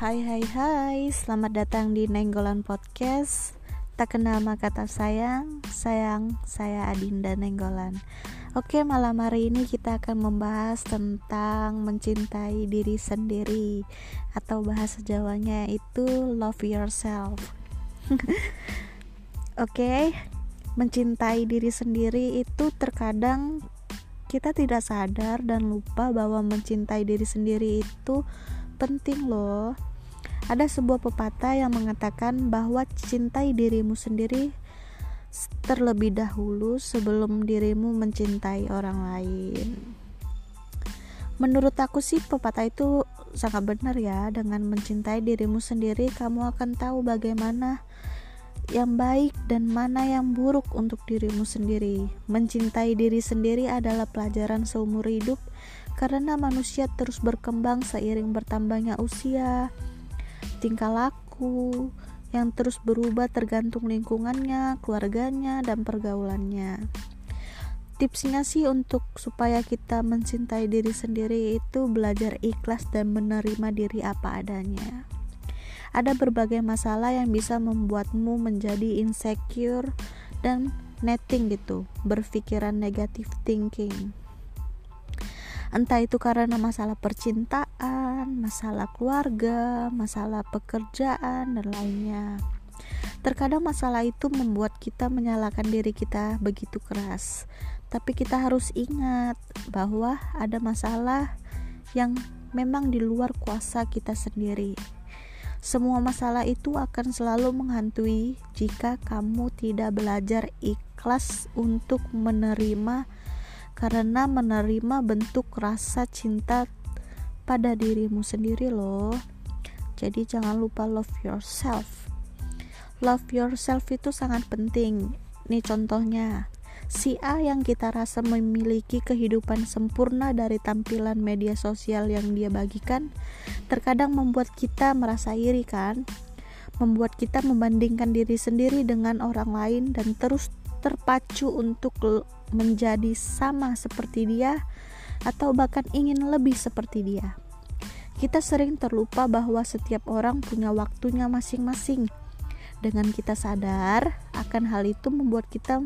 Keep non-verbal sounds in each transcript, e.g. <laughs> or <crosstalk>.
Hai hai hai, selamat datang di Nenggolan Podcast. Tak kenal maka kata sayang, sayang, saya Adinda Nenggolan. Oke, malam hari ini kita akan membahas tentang mencintai diri sendiri Atau bahasa Jawanya itu love yourself. <laughs> Oke, mencintai diri sendiri itu terkadang kita tidak sadar dan lupa bahwa mencintai diri sendiri itu penting loh ada sebuah pepatah yang mengatakan bahwa cintai dirimu sendiri terlebih dahulu sebelum dirimu mencintai orang lain. Menurut aku sih pepatah itu sangat benar ya. Dengan mencintai dirimu sendiri, kamu akan tahu bagaimana yang baik dan mana yang buruk untuk dirimu sendiri. Mencintai diri sendiri adalah pelajaran seumur hidup karena manusia terus berkembang seiring bertambahnya usia, tingkah laku yang terus berubah tergantung lingkungannya, keluarganya, dan pergaulannya. Tipsnya sih untuk supaya kita mencintai diri sendiri itu belajar ikhlas dan menerima diri apa adanya. Ada berbagai masalah yang bisa membuatmu menjadi insecure dan netting gitu, berpikiran negatif thinking entah itu karena masalah percintaan, masalah keluarga, masalah pekerjaan, dan lainnya. Terkadang masalah itu membuat kita menyalahkan diri kita begitu keras, tapi kita harus ingat bahwa ada masalah yang memang di luar kuasa kita sendiri. Semua masalah itu akan selalu menghantui jika kamu tidak belajar ikhlas untuk menerima karena menerima bentuk rasa cinta pada dirimu sendiri loh. Jadi jangan lupa love yourself. Love yourself itu sangat penting. Nih contohnya si A yang kita rasa memiliki kehidupan sempurna dari tampilan media sosial yang dia bagikan terkadang membuat kita merasa iri kan? Membuat kita membandingkan diri sendiri dengan orang lain dan terus terpacu untuk menjadi sama seperti dia atau bahkan ingin lebih seperti dia. Kita sering terlupa bahwa setiap orang punya waktunya masing-masing. Dengan kita sadar akan hal itu membuat kita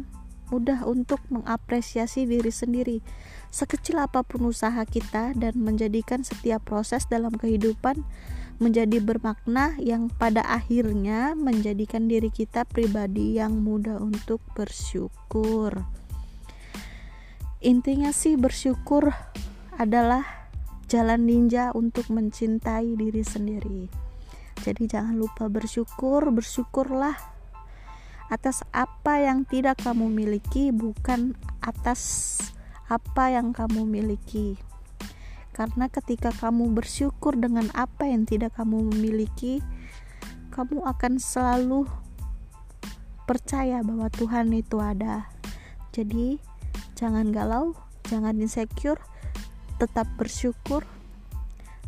mudah untuk mengapresiasi diri sendiri sekecil apa pun usaha kita dan menjadikan setiap proses dalam kehidupan menjadi bermakna yang pada akhirnya menjadikan diri kita pribadi yang mudah untuk bersyukur. Intinya sih bersyukur adalah jalan ninja untuk mencintai diri sendiri. Jadi jangan lupa bersyukur bersyukurlah atas apa yang tidak kamu miliki bukan atas apa yang kamu miliki karena ketika kamu bersyukur dengan apa yang tidak kamu miliki kamu akan selalu percaya bahwa Tuhan itu ada jadi jangan galau, jangan insecure, tetap bersyukur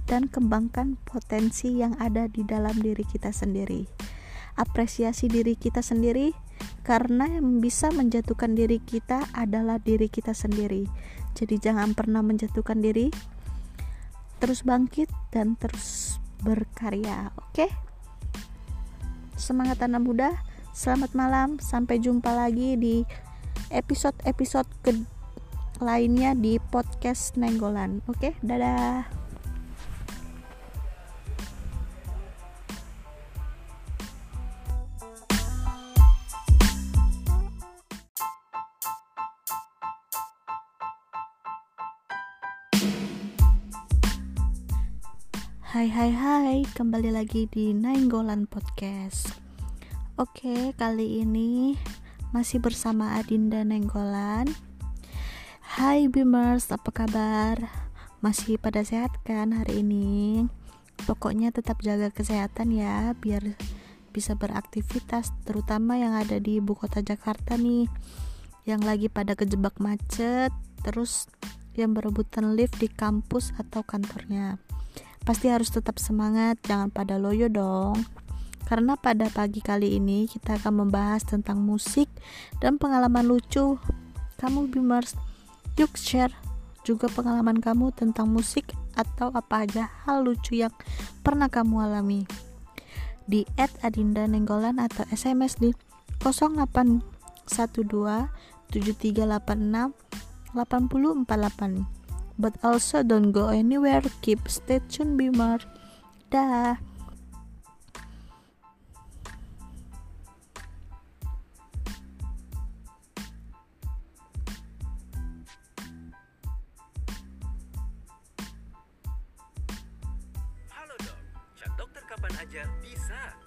dan kembangkan potensi yang ada di dalam diri kita sendiri. Apresiasi diri kita sendiri karena yang bisa menjatuhkan diri kita adalah diri kita sendiri. Jadi jangan pernah menjatuhkan diri. Terus bangkit dan terus berkarya, oke? Okay? Semangat anak muda. Selamat malam, sampai jumpa lagi di episode-episode ke lainnya di podcast Nenggolan. Oke, dadah. Hai hai hai, kembali lagi di Nainggolan Podcast. Oke, kali ini masih bersama Adinda Nenggolan. Hai Bimers, apa kabar? Masih pada sehat kan hari ini? Pokoknya tetap jaga kesehatan ya, biar bisa beraktivitas, terutama yang ada di ibu kota Jakarta nih, yang lagi pada kejebak macet, terus yang berebutan lift di kampus atau kantornya pasti harus tetap semangat, jangan pada loyo dong. Karena pada pagi kali ini kita akan membahas tentang musik dan pengalaman lucu. Kamu Bimmers, yuk share juga pengalaman kamu tentang musik atau apa aja hal lucu yang pernah kamu alami. Di at Adinda Nenggolan atau SMS di 0812 7386 8048 but also don't go anywhere. Keep stay tuned Bimar. Dah. Halo dok, dokter kapan aja bisa.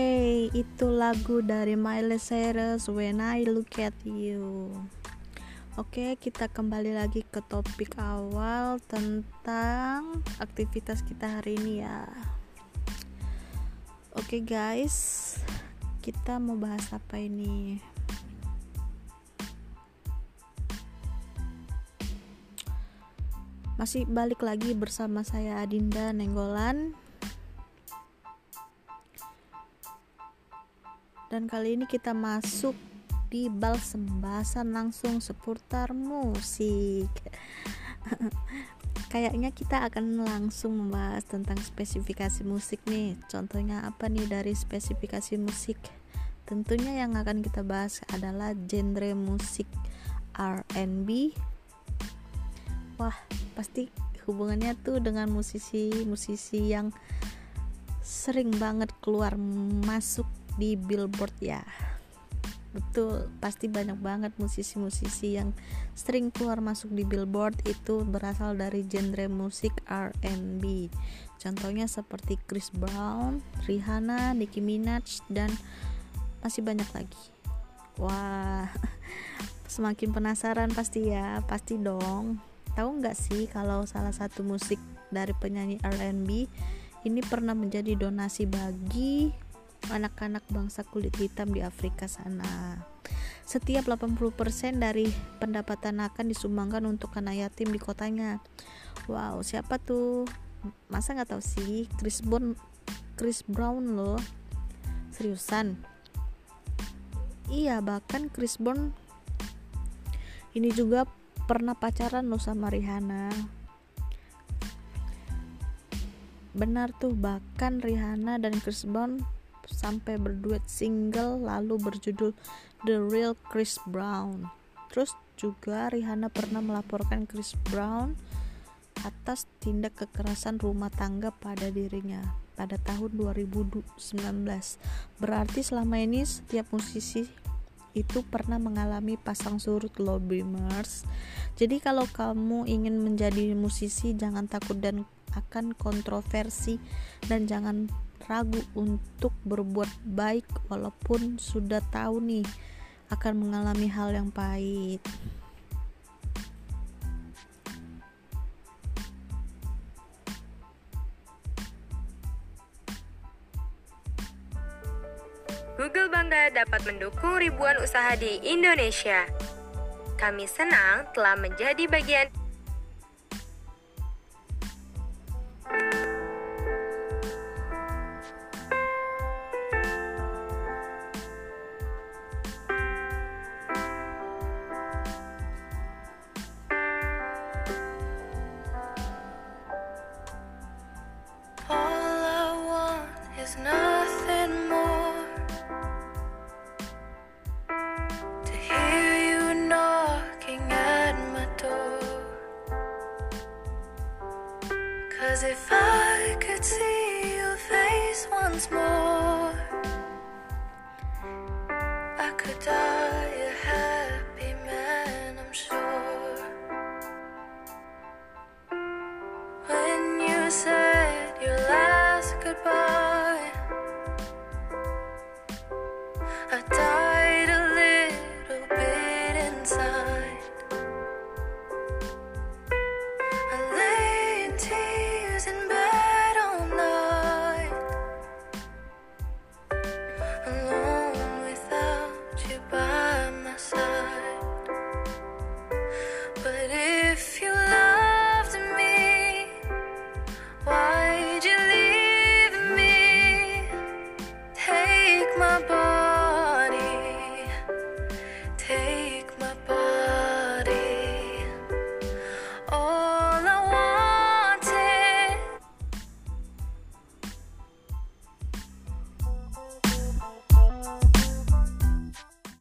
Oke, itu lagu dari Miley Cyrus When I Look at You. Oke, kita kembali lagi ke topik awal tentang aktivitas kita hari ini ya. Oke guys, kita mau bahas apa ini? Masih balik lagi bersama saya Adinda Nenggolan dan kali ini kita masuk di bal sembasan langsung seputar musik. <laughs> Kayaknya kita akan langsung membahas tentang spesifikasi musik nih. Contohnya apa nih dari spesifikasi musik? Tentunya yang akan kita bahas adalah genre musik R&B wah pasti hubungannya tuh dengan musisi-musisi yang sering banget keluar masuk di Billboard ya. Betul pasti banyak banget musisi-musisi yang sering keluar masuk di Billboard itu berasal dari genre musik R&B contohnya seperti Chris Brown, Rihanna, Nicki Minaj dan masih banyak lagi. Wah <laughs> semakin penasaran pasti ya pasti dong. Tahu nggak sih kalau salah satu musik dari penyanyi R&B ini pernah menjadi donasi bagi anak-anak bangsa kulit hitam di Afrika sana. Setiap 80% dari pendapatan akan disumbangkan untuk anak yatim di kotanya. Wow, siapa tuh? Masa nggak tahu sih? Chris Brown, Chris Brown loh. Seriusan? Iya, bahkan Chris Brown ini juga pernah pacaran loh sama Rihanna. Benar tuh, bahkan Rihanna dan Chris Brown sampai berduet single lalu berjudul The Real Chris Brown. Terus juga Rihanna pernah melaporkan Chris Brown atas tindak kekerasan rumah tangga pada dirinya pada tahun 2019. Berarti selama ini setiap musisi itu pernah mengalami pasang surut low boomers. Jadi kalau kamu ingin menjadi musisi jangan takut dan akan kontroversi dan jangan ragu untuk berbuat baik walaupun sudah tahu nih akan mengalami hal yang pahit. Google bangga dapat mendukung ribuan usaha di Indonesia. Kami senang telah menjadi bagian If I could see your face once more, I could die a happy man, I'm sure. When you said your last goodbye.